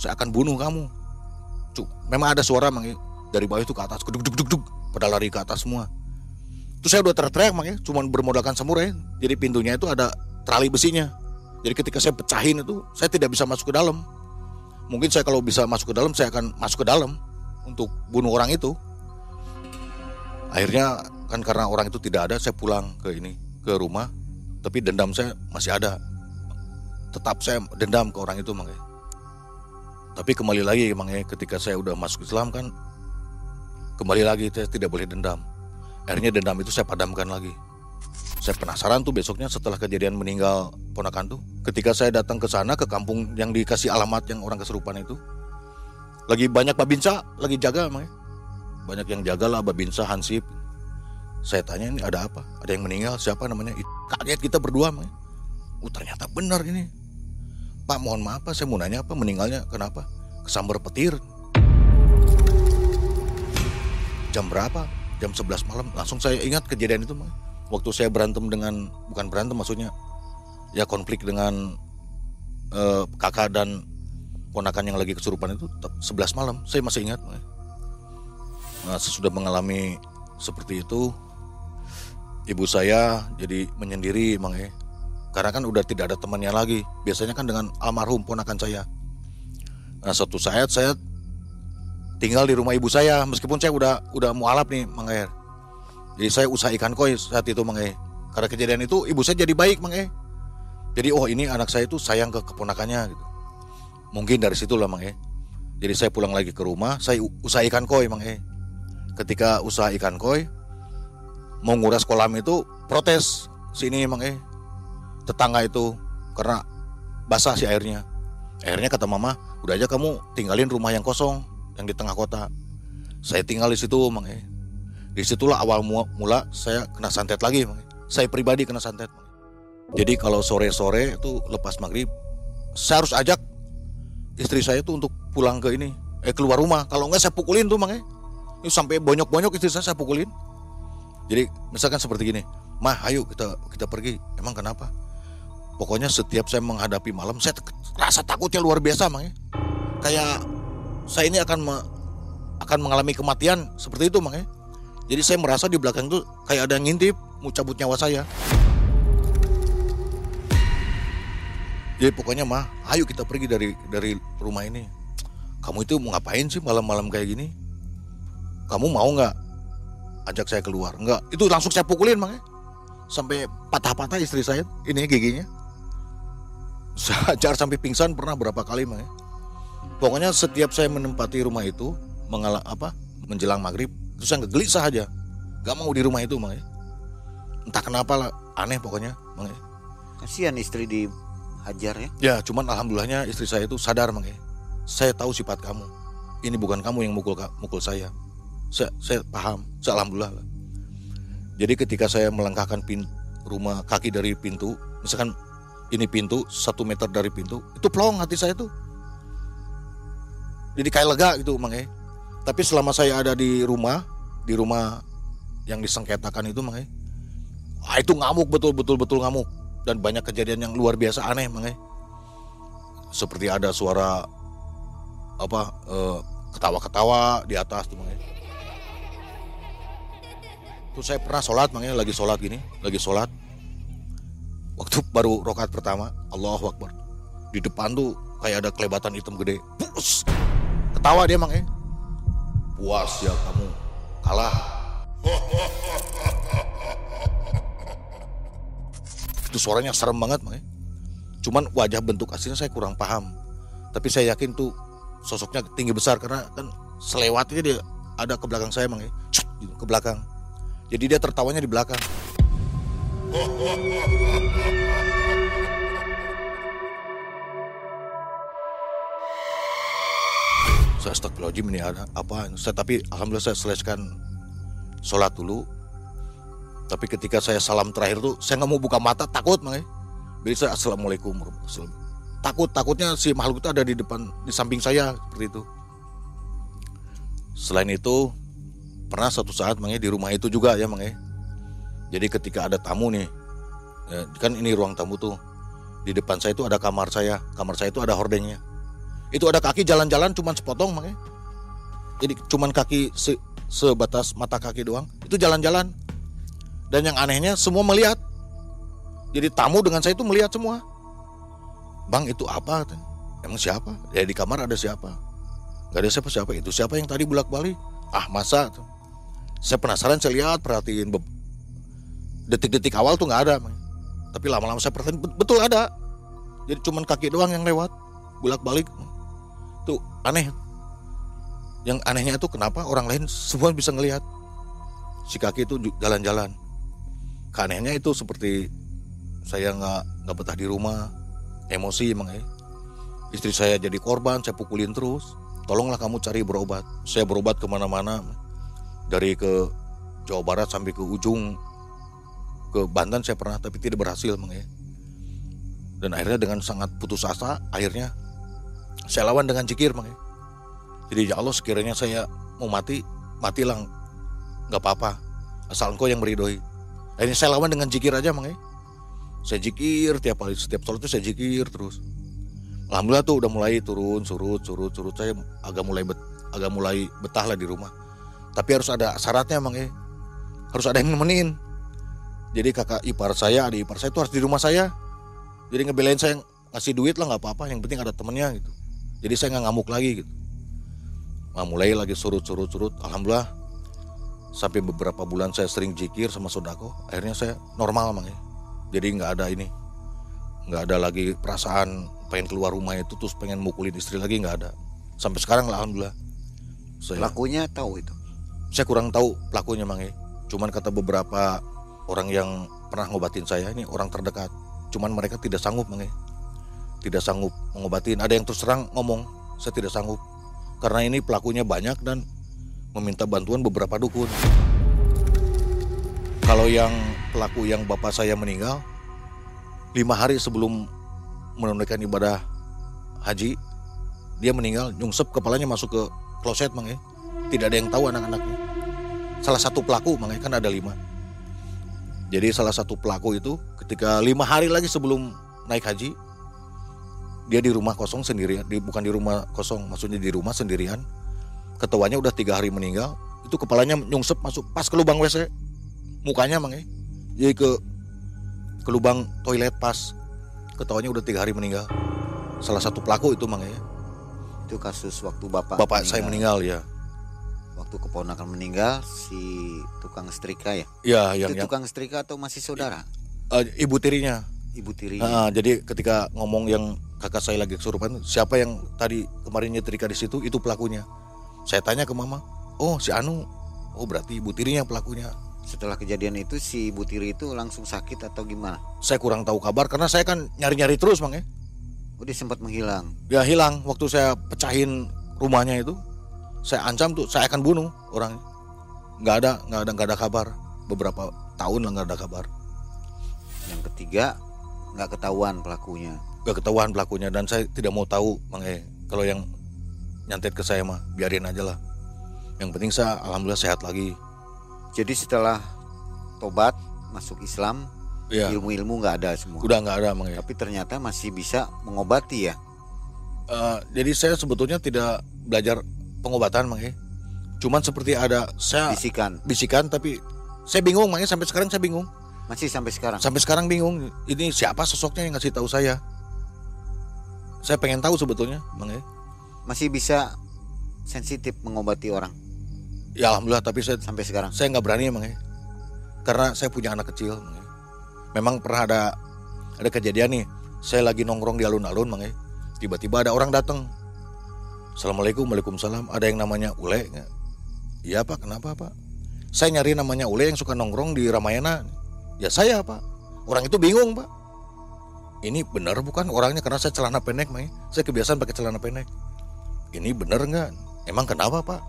Speaker 2: Saya akan bunuh kamu. Cuk, memang ada suara mang ya. Dari bawah itu ke atas duk duk duk duk. Pada lari ke atas semua. Terus saya udah teriak-teriak makanya cuman bermodalkan samurai. Jadi pintunya itu ada trali besinya. Jadi ketika saya pecahin itu saya tidak bisa masuk ke dalam. Mungkin saya kalau bisa masuk ke dalam saya akan masuk ke dalam untuk bunuh orang itu. Akhirnya kan karena orang itu tidak ada saya pulang ke ini ke rumah. Tapi dendam saya masih ada. Tetap saya dendam ke orang itu makanya. Tapi kembali lagi makanya ketika saya udah masuk Islam kan kembali lagi saya tidak boleh dendam akhirnya dendam itu saya padamkan lagi saya penasaran tuh besoknya setelah kejadian meninggal ponakan tuh ketika saya datang ke sana ke kampung yang dikasih alamat yang orang kesurupan itu lagi banyak babinsa lagi jaga emang ya. banyak yang jaga lah babinsa hansip. Saya tanya ini ada apa? Ada yang meninggal siapa namanya? Kaget kita berdua emang ya. oh ternyata benar ini. Pak mohon maaf pak saya mau nanya apa meninggalnya kenapa? Kesambar petir. Jam berapa? Jam 11 malam. Langsung saya ingat kejadian itu Mang. waktu saya berantem dengan bukan berantem maksudnya ya konflik dengan eh, kakak dan ponakan yang lagi kesurupan itu tetap 11 malam saya masih ingat nah sesudah mengalami seperti itu ibu saya jadi menyendiri Mang eh. karena kan udah tidak ada temannya lagi biasanya kan dengan almarhum ponakan saya nah suatu saat saya tinggal di rumah ibu saya meskipun saya udah udah mualaf nih Mang E. Jadi saya usaha ikan koi saat itu Mang E. Karena kejadian itu ibu saya jadi baik Mang E. Jadi oh ini anak saya itu sayang ke keponakannya gitu. Mungkin dari situ lah Mang E. Jadi saya pulang lagi ke rumah, saya usaha ikan koi Mang E. Ketika usaha ikan koi mau nguras kolam itu protes sini Mang E. Tetangga itu karena basah si airnya. Akhirnya kata mama, udah aja kamu tinggalin rumah yang kosong yang di tengah kota. Saya tinggal di situ, Mang E. Di situlah awal mu- mula saya kena santet lagi, Mang E. Saya pribadi kena santet. E. Jadi kalau sore-sore itu lepas maghrib, saya harus ajak istri saya itu untuk pulang ke ini, eh keluar rumah. Kalau enggak saya pukulin tuh, Mang E. Ini sampai bonyok-bonyok istri saya saya pukulin. Jadi misalkan seperti gini, mah ayo kita kita pergi. Emang kenapa? Pokoknya setiap saya menghadapi malam, saya rasa takutnya luar biasa, E. Kayak saya ini akan me- akan mengalami kematian seperti itu mang ya. Jadi saya merasa di belakang itu kayak ada yang ngintip mau cabut nyawa saya. Jadi pokoknya mah, ayo kita pergi dari dari rumah ini. Kamu itu mau ngapain sih malam-malam kayak gini? Kamu mau nggak ajak saya keluar? Nggak. Itu langsung saya pukulin mang ya. Sampai patah-patah istri saya ini giginya. Saya ajar sampai pingsan pernah berapa kali mang ya. Pokoknya setiap saya menempati rumah itu mengalah apa menjelang maghrib itu saya gelisah aja, gak mau di rumah itu mang ya. Entah kenapa lah aneh pokoknya mang ya.
Speaker 1: Kasihan istri dihajar ya.
Speaker 2: Ya, cuman alhamdulillahnya istri saya itu sadar mang ya. Saya tahu sifat kamu. Ini bukan kamu yang mukul mukul saya. Saya, saya paham. Saya alhamdulillah. Lah. Jadi ketika saya melangkahkan pintu rumah kaki dari pintu, misalkan ini pintu satu meter dari pintu, itu plong hati saya tuh. Jadi kayak lega gitu mang ya. Tapi selama saya ada di rumah, di rumah yang disengketakan itu mang ya, ah, itu ngamuk betul betul betul ngamuk dan banyak kejadian yang luar biasa aneh mang ya. Seperti ada suara apa eh, ketawa-ketawa di atas tuh mang ya. Tuh saya pernah sholat mang ya, lagi sholat gini, lagi sholat. Waktu baru rokat pertama, Allahu Akbar. Di depan tuh kayak ada kelebatan hitam gede. Bus. Ketawa dia mang ya. Puas ya kamu kalah. Itu suaranya serem banget mang ya. Cuman wajah bentuk aslinya saya kurang paham. Tapi saya yakin tuh sosoknya tinggi besar karena kan selewatnya dia ada ke belakang saya mang ya. Ke belakang. Jadi dia tertawanya di belakang. saya astagfirullahaladzim ini ada apa saya tapi alhamdulillah saya selesaikan sholat dulu tapi ketika saya salam terakhir tuh saya nggak mau buka mata takut mang jadi saya assalamualaikum takut takutnya si makhluk itu ada di depan di samping saya seperti itu. Selain itu pernah satu saat mang di rumah itu juga ya mang jadi ketika ada tamu nih ya, kan ini ruang tamu tuh di depan saya itu ada kamar saya kamar saya itu ada hordengnya. Itu ada kaki jalan-jalan cuman sepotong makanya jadi cuman kaki se sebatas mata kaki doang itu jalan-jalan dan yang anehnya semua melihat. Jadi tamu dengan saya itu melihat semua. Bang itu apa? Emang siapa? Ya di kamar ada siapa? Gak ada siapa-siapa. Itu siapa yang tadi bolak balik ah masa? Tuh saya penasaran saya lihat perhatiin. Detik-detik awal tuh nggak ada tapi lama-lama saya perhatiin betul ada. Jadi cuman kaki doang yang lewat bolak balik itu aneh. Yang anehnya itu kenapa orang lain semua bisa ngelihat? Si kaki itu jalan-jalan keanehnya itu seperti saya nggak nggak betah di rumah. Emosi emang ya. Istri saya jadi korban saya pukulin terus. Tolonglah kamu cari berobat. Saya berobat ke mana-mana. Dari ke Jawa Barat sampai ke ujung ke Banten saya pernah tapi tidak berhasil emang ya. Dan akhirnya dengan sangat putus asa akhirnya saya lawan dengan jikir mang jadi ya Allah sekiranya saya mau mati matilah. Nggak apa-apa. Asal engkau yang meridoi ini saya lawan dengan jikir aja mang saya jikir tiap kali setiap sholat itu saya jikir terus. Alhamdulillah tuh udah mulai turun surut surut surut. Saya agak mulai bet, agak mulai betah lah di rumah. Tapi harus ada syaratnya mang harus ada yang nemenin. Jadi kakak ipar saya adik ipar saya itu harus di rumah saya. Jadi ngebelain saya ngasih duit lah nggak apa-apa. Yang penting ada temennya gitu. Jadi saya nggak ngamuk lagi gitu. Nah, mulai lagi surut-surut-surut alhamdulillah sampai beberapa bulan saya sering jikir sama sodako akhirnya saya normal mang ya. Jadi nggak ada ini. Nggak ada lagi perasaan pengen keluar rumah itu terus pengen mukulin istri lagi nggak ada. Sampai sekarang lah alhamdulillah.
Speaker 1: Saya, pelakunya tahu itu?
Speaker 2: Saya kurang tahu pelakunya mang ya. Cuman kata beberapa orang yang pernah ngobatin saya ini orang terdekat. Cuman mereka tidak sanggup mang ya. Tidak sanggup mengobatin. Ada yang terus terang ngomong, saya tidak sanggup. Karena ini pelakunya banyak dan meminta bantuan beberapa dukun. Kalau yang pelaku yang bapak saya meninggal, lima hari sebelum menunaikan ibadah haji, dia meninggal, nyungsep kepalanya masuk ke kloset mang ya. Tidak ada yang tahu anak-anaknya. Salah satu pelaku mang ya, kan ada lima. Jadi salah satu pelaku itu ketika lima hari lagi sebelum naik haji, dia di rumah kosong sendirian di, bukan di rumah kosong maksudnya di rumah sendirian ketuanya udah tiga hari meninggal. Itu kepalanya nyungsep masuk pas ke lubang wc. Mukanya mang ya. Jadi ke ke lubang toilet pas. Ketuanya udah tiga hari meninggal. Salah satu pelaku itu mang ya.
Speaker 1: Itu kasus waktu bapak
Speaker 2: bapak meninggal. saya meninggal. ya.
Speaker 1: Waktu keponakan meninggal si tukang setrika ya?
Speaker 2: Ya yang,
Speaker 1: itu tukang setrika atau masih saudara?
Speaker 2: Uh, ibu tirinya.
Speaker 1: Ibu tiri.
Speaker 2: Uh, jadi ketika ngomong yang kakak saya lagi kesurupan siapa yang tadi kemarin nyetrika di situ itu pelakunya saya tanya ke mama oh si Anu oh berarti ibu tirinya pelakunya
Speaker 1: setelah kejadian itu si Ibu Tiri itu langsung sakit atau gimana?
Speaker 2: Saya kurang tahu kabar karena saya kan nyari-nyari terus Mang ya.
Speaker 1: Oh dia sempat menghilang.
Speaker 2: Ya hilang waktu saya pecahin rumahnya itu. Saya ancam tuh saya akan bunuh orangnya. Nggak ada, nggak ada, nggak ada kabar. Beberapa tahun lah nggak ada kabar.
Speaker 1: Yang ketiga nggak ketahuan pelakunya.
Speaker 2: Nggak ketahuan pelakunya dan saya tidak mau tahu Mang E. Kalau yang nyantet ke saya mah biarin aja lah. Yang penting saya alhamdulillah sehat lagi.
Speaker 1: Jadi setelah tobat masuk Islam
Speaker 2: Ya,
Speaker 1: ilmu-ilmu nggak ada semua.
Speaker 2: udah nggak ada Mang E.
Speaker 1: Tapi ternyata masih bisa mengobati ya.
Speaker 2: Eh, jadi saya sebetulnya tidak belajar pengobatan Mang E. Cuman seperti ada saya
Speaker 1: Bisikan
Speaker 2: bisikan tapi saya bingung Mang E. sampai sekarang saya bingung.
Speaker 1: masih sampai sekarang.
Speaker 2: Sampai sekarang bingung. Ini siapa sosoknya yang ngasih tahu saya? Saya pengen tahu sebetulnya, Bang E.
Speaker 1: Masih bisa sensitif mengobati orang
Speaker 2: Ya alhamdulillah tapi saya
Speaker 1: sampai sekarang.
Speaker 2: saya nggak berani Bang E. Karena saya punya anak kecil, Bang E. Memang pernah ada ada kejadian nih. Saya lagi nongkrong di alun-alun, Bang E. Tiba-tiba ada orang datang. Assalamualaikum, waalaikumsalam. Ada yang namanya Ule nggak? Iya Pak, kenapa Pak? Saya nyari namanya Ule yang suka nongkrong di Ramayana. Ya saya Pak. Orang itu bingung Pak. Ini benar bukan orangnya karena saya celana pendek, Bang E. Saya kebiasaan pakai celana pendek. Ini benar nggak? Emang kenapa Pak?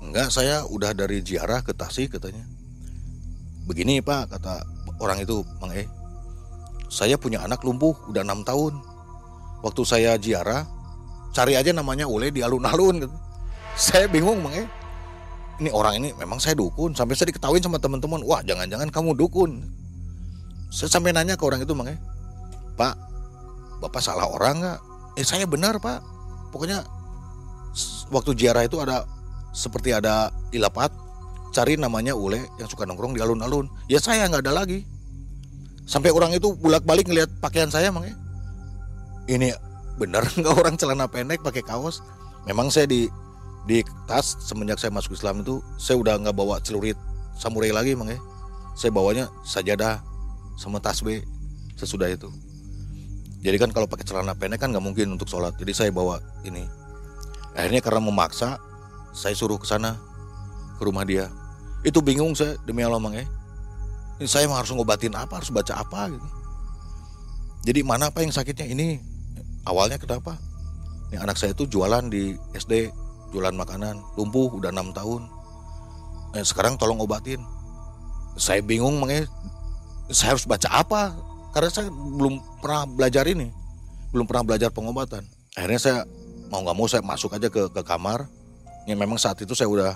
Speaker 2: Enggak, saya udah dari ziarah ke Tasik katanya. Begini Pak, kata orang itu, Bang E. Saya punya anak lumpuh udah enam tahun. Waktu saya ziarah, cari aja namanya Ule di alun-alun. Gitu. Saya bingung Bang E. Ini orang ini memang saya dukun. Sampai saya diketawain sama teman-teman, wah jangan-jangan kamu dukun. Saya sampai nanya ke orang itu Bang E. Pak, Bapak salah orang nggak? Eh saya benar Pak. Pokoknya waktu ziarah itu ada seperti ada ilapat cari namanya Ule yang suka nongkrong di alun-alun. Ya saya nggak ada lagi. Sampai orang itu bolak-balik ngelihat pakaian saya emang ya. Ini benar nggak orang celana pendek pakai kaos? Memang saya di di tas semenjak saya masuk Islam itu saya udah nggak bawa celurit samurai lagi emang ya. Saya bawanya sajadah sama tasbih sesudah itu jadi kan kalau pakai celana pendek kan nggak mungkin untuk sholat. Jadi saya bawa ini. Akhirnya karena memaksa saya suruh ke sana ke rumah dia. Itu bingung saya demi Allah mang eh ini saya harus ngobatin apa harus baca apa gitu. Jadi mana apa yang sakitnya? Ini awalnya kenapa? Ini anak saya itu jualan di SD jualan makanan lumpuh udah enam tahun. Eh, sekarang tolong obatin saya bingung mang eh saya harus baca apa karena saya belum pernah belajar ini belum pernah belajar pengobatan akhirnya saya mau nggak mau saya masuk aja ke ke kamar yang memang saat itu saya udah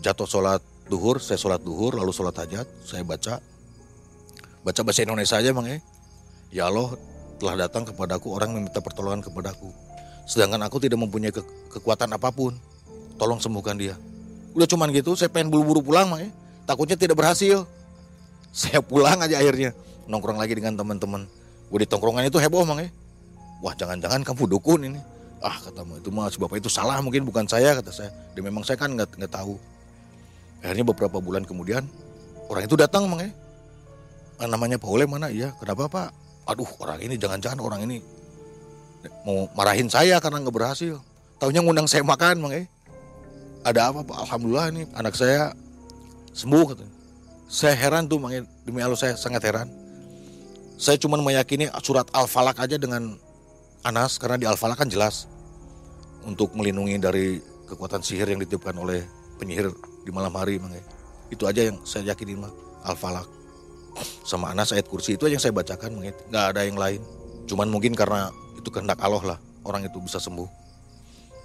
Speaker 2: jatuh sholat duhur, saya sholat duhur lalu sholat hajat, saya baca baca bahasa Indonesia aja bang ya. Ya Allah telah datang kepadaku orang meminta pertolongan kepadaku. Sedangkan aku tidak mempunyai ke- kekuatan apa pun. Tolong sembuhkan dia. Udah cuman gitu, saya pengen buru-buru pulang bang ya. Takutnya tidak berhasil. Saya pulang aja akhirnya nongkrong lagi dengan teman-teman. Gue di tongkrongan itu heboh bang ya. Wah jangan-jangan kamu dukun ini. Ah kata itu mas bapak itu salah mungkin bukan saya kata saya. Dan memang saya kan nggak nggak tahu. Akhirnya beberapa bulan kemudian orang itu datang mang ya. Ah, namanya Pak Ule mana? Iya kenapa pak? Aduh orang ini jangan-jangan orang ini mau marahin saya karena nggak berhasil. Tahunya ngundang saya makan mang ya. Ada apa pak? Alhamdulillah ini anak saya sembuh katanya. Saya heran tuh mang ya. demi Allah saya sangat heran saya cuma meyakini surat al-falak aja dengan Anas karena di Al-Falaq kan jelas untuk melindungi dari kekuatan sihir yang ditiupkan oleh penyihir di malam hari Mang. ya. Itu aja yang saya yakinin mah Al-Falaq. Sama Anas ayat kursi itu aja yang saya bacakan ya. nggak ada yang lain. Cuman mungkin karena itu kehendak Allah lah orang itu bisa sembuh.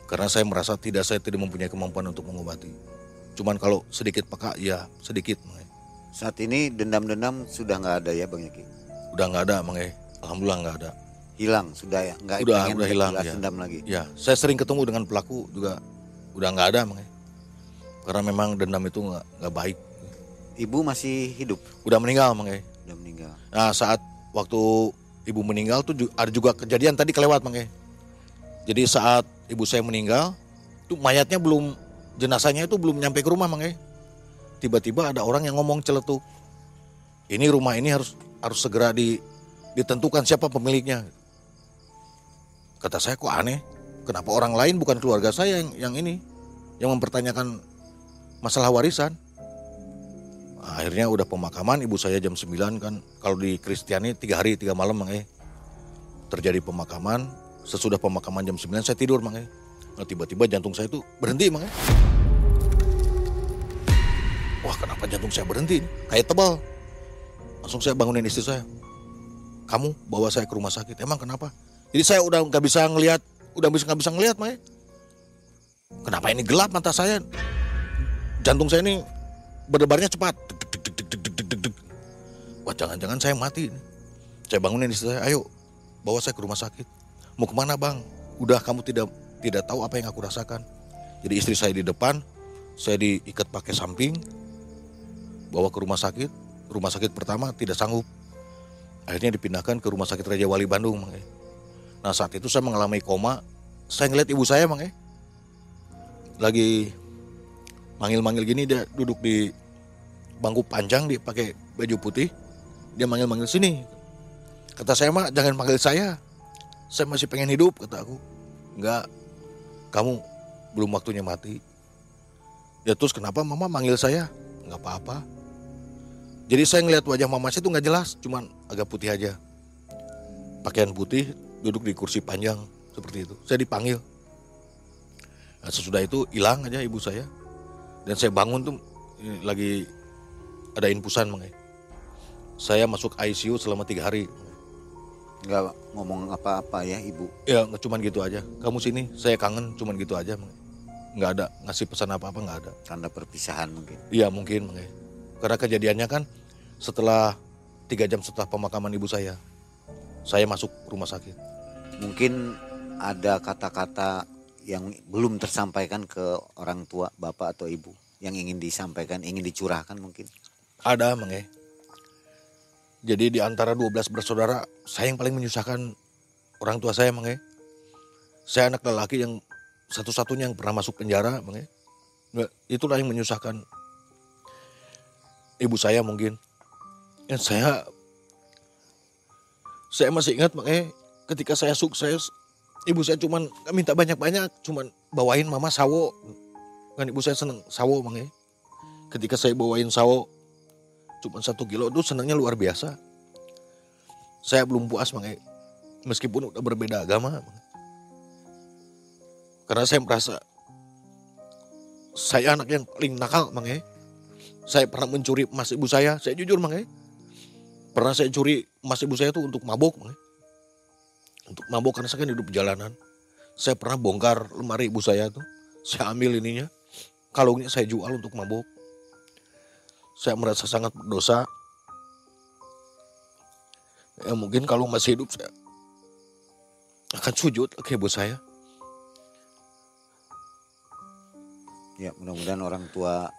Speaker 2: Karena saya merasa tidak saya tidak mempunyai kemampuan untuk mengobati. Cuman kalau sedikit peka ya sedikit ya.
Speaker 1: Saat ini dendam-dendam sudah nggak ada ya Bang Yaki.
Speaker 2: Udah nggak ada Mang. ya. Alhamdulillah nggak ada.
Speaker 1: Hilang sudah ya, nggak
Speaker 2: Udah,
Speaker 1: pengen
Speaker 2: udah hilang, ya.
Speaker 1: dendam lagi.
Speaker 2: Ya, saya sering ketemu dengan pelaku juga udah nggak ada, Mang. Karena memang dendam itu nggak nggak baik.
Speaker 1: Ibu masih hidup,
Speaker 2: Udah meninggal, Mang.
Speaker 1: udah meninggal.
Speaker 2: Nah, saat waktu ibu meninggal tuh ada juga kejadian tadi kelewat, Mang. Jadi saat ibu saya meninggal, tuh mayatnya belum jenazahnya itu belum nyampe ke rumah, Mang. Tiba-tiba ada orang yang ngomong celetuk. Ini rumah ini harus harus segera di, ditentukan siapa pemiliknya. Kata saya kok aneh. Kenapa orang lain bukan keluarga saya yang yang ini yang mempertanyakan masalah warisan? Akhirnya udah pemakaman ibu saya jam 9 kan. Kalau di Kristiani tiga hari tiga malam Mang E. Terjadi pemakaman. Sesudah pemakaman jam 9 saya tidur Mang E. Nah, tiba-tiba jantung saya itu berhenti Mang E. Wah kenapa jantung saya berhenti? Kayak tebal. Langsung saya bangunin istri saya. Kamu bawa saya ke rumah sakit. Emang kenapa? Jadi saya udah nggak bisa ngelihat, udah bisa nggak bisa ngelihat, Mae. Kenapa ini gelap mata saya? Jantung saya ini berdebarnya cepat. Wah jangan-jangan saya mati. Saya bangunin istri saya, ayo bawa saya ke rumah sakit. Mau ke mana bang? Udah kamu tidak tidak tahu apa yang aku rasakan. Jadi istri saya di depan, saya diikat pakai samping, bawa ke rumah sakit. Rumah sakit pertama tidak sanggup. Akhirnya dipindahkan ke rumah sakit Raja Wali Bandung, Mang. E. Nah saat itu saya mengalami koma. Saya ngeliat ibu saya, Mang. E. Lagi manggil-manggil gini dia duduk di bangku panjang dia pakai baju putih. Dia manggil-manggil sini. Kata saya mah jangan panggil saya. Saya masih pengen hidup kata aku. Enggak. Kamu belum waktunya mati. Ya terus kenapa mama manggil saya? Enggak apa-apa. Jadi saya ngeliat wajah mama saya itu nggak jelas, cuman agak putih aja. Pakaian putih, duduk di kursi panjang seperti itu. Saya dipanggil. Nah, sesudah itu hilang aja ibu saya. Dan saya bangun tuh lagi ada infusan mengenai. Saya masuk ICU selama tiga hari.
Speaker 1: Nggak ngomong apa-apa ya ibu.
Speaker 2: Ya cuman gitu aja. Kamu sini, saya kangen cuman gitu aja. Mengenai. Nggak ada ngasih pesan apa-apa nggak ada.
Speaker 1: Tanda perpisahan mungkin.
Speaker 2: Iya mungkin mengenai. Karena kejadiannya kan setelah tiga jam setelah pemakaman ibu saya, saya masuk rumah sakit.
Speaker 1: Mungkin ada kata-kata yang belum tersampaikan ke orang tua, bapak atau ibu yang ingin disampaikan, ingin dicurahkan mungkin.
Speaker 2: Ada menge. Jadi di antara 12 bersaudara, saya yang paling menyusahkan orang tua saya menge. Saya anak lelaki yang satu-satunya yang pernah masuk penjara menge. Nggak, Itulah yang menyusahkan ibu saya mungkin. Dan saya. Saya masih ingat makanya ketika saya sukses ibu saya cuman minta banyak-banyak cuman bawain mama sawo. Kan ibu saya seneng sawo makanya. Ketika saya bawain sawo cuma satu kilo itu senangnya luar biasa. Saya belum puas makanya. Meskipun udah berbeda agama karena saya merasa saya anak yang paling nakal makanya. Saya pernah mencuri emas ibu saya saya jujur makanya pernah saya curi emas ibu saya itu untuk mabok untuk mabok karena saya kan hidup jalanan. Saya pernah bongkar lemari ibu saya tuh. Saya ambil ininya kalungnya saya jual untuk mabok. Saya merasa sangat berdosa. Ya mungkin kalau masih hidup saya akan sujud ke ibu saya.
Speaker 1: Ya mudah-mudahan orang tua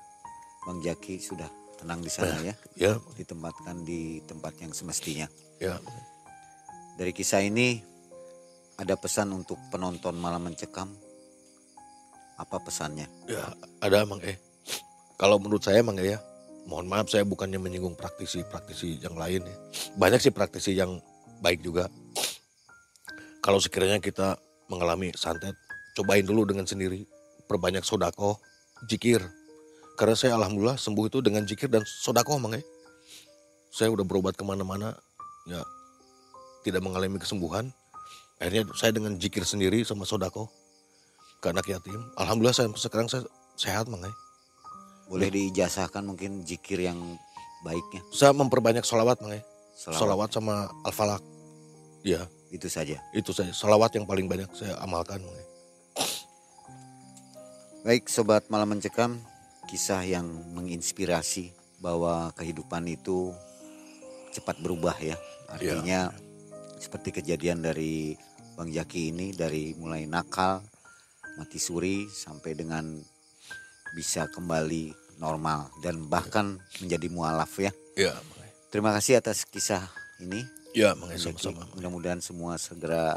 Speaker 1: Bang Jaki sudah tenang di sana ya.
Speaker 2: ya
Speaker 1: Ditempatkan di tempat yang semestinya.
Speaker 2: ya
Speaker 1: Dari kisah ini ada pesan untuk penonton malam mencekam. Apa pesannya?
Speaker 2: ya ada emang eh kalau menurut saya emang ya mohon maaf saya bukannya menyinggung praktisi-praktisi yang lain ya banyak sih praktisi yang baik juga kalau sekiranya kita mengalami santet cobain dulu dengan sendiri perbanyak sodako jikir karena saya alhamdulillah sembuh itu dengan jikir dan sodako emang ya saya udah berobat ke mana-mana ya tidak mengalami kesembuhan akhirnya saya dengan jikir sendiri sama sodako ke anak yatim alhamdulillah saya sekarang saya sehat mang ya.
Speaker 1: Boleh diijazahkan mungkin jikir yang baiknya.
Speaker 2: saya memperbanyak sholawat mang ya.
Speaker 1: Selawat.
Speaker 2: sholawat sama al-falak ya
Speaker 1: Itu saja.
Speaker 2: itu saya sholawat yang paling banyak saya amalkan mang ya.
Speaker 1: Baik sobat malam mencekam, kisah yang menginspirasi bahwa kehidupan itu cepat berubah ya. Artinya seperti kejadian dari Bang Jaki ini dari mulai nakal, mati suri sampai dengan bisa kembali normal dan bahkan menjadi mualaf ya.
Speaker 2: ya ya.
Speaker 1: Terima kasih atas kisah ini.
Speaker 2: ya ya, sama-sama
Speaker 1: Mudah-mudahan semua segera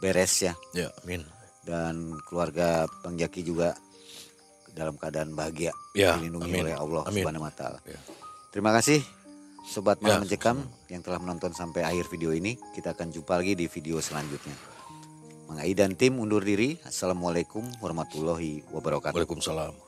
Speaker 1: beres ya
Speaker 2: ya amin
Speaker 1: dan keluarga Bang Jaki juga dalam keadaan bahagia
Speaker 2: Ya,
Speaker 1: dilindungi
Speaker 2: amin.
Speaker 1: oleh Allah
Speaker 2: Amin.
Speaker 1: Subhanahu wa taala.
Speaker 2: Ya.
Speaker 1: Terima kasih sobat
Speaker 2: Ya,
Speaker 1: malam mencekam yang telah menonton sampai akhir video ini. Kita akan jumpa lagi di video selanjutnya. Mang Ai dan tim undur diri. Assalamualaikum warahmatullahi wabarakatuh.
Speaker 2: Waalaikumsalam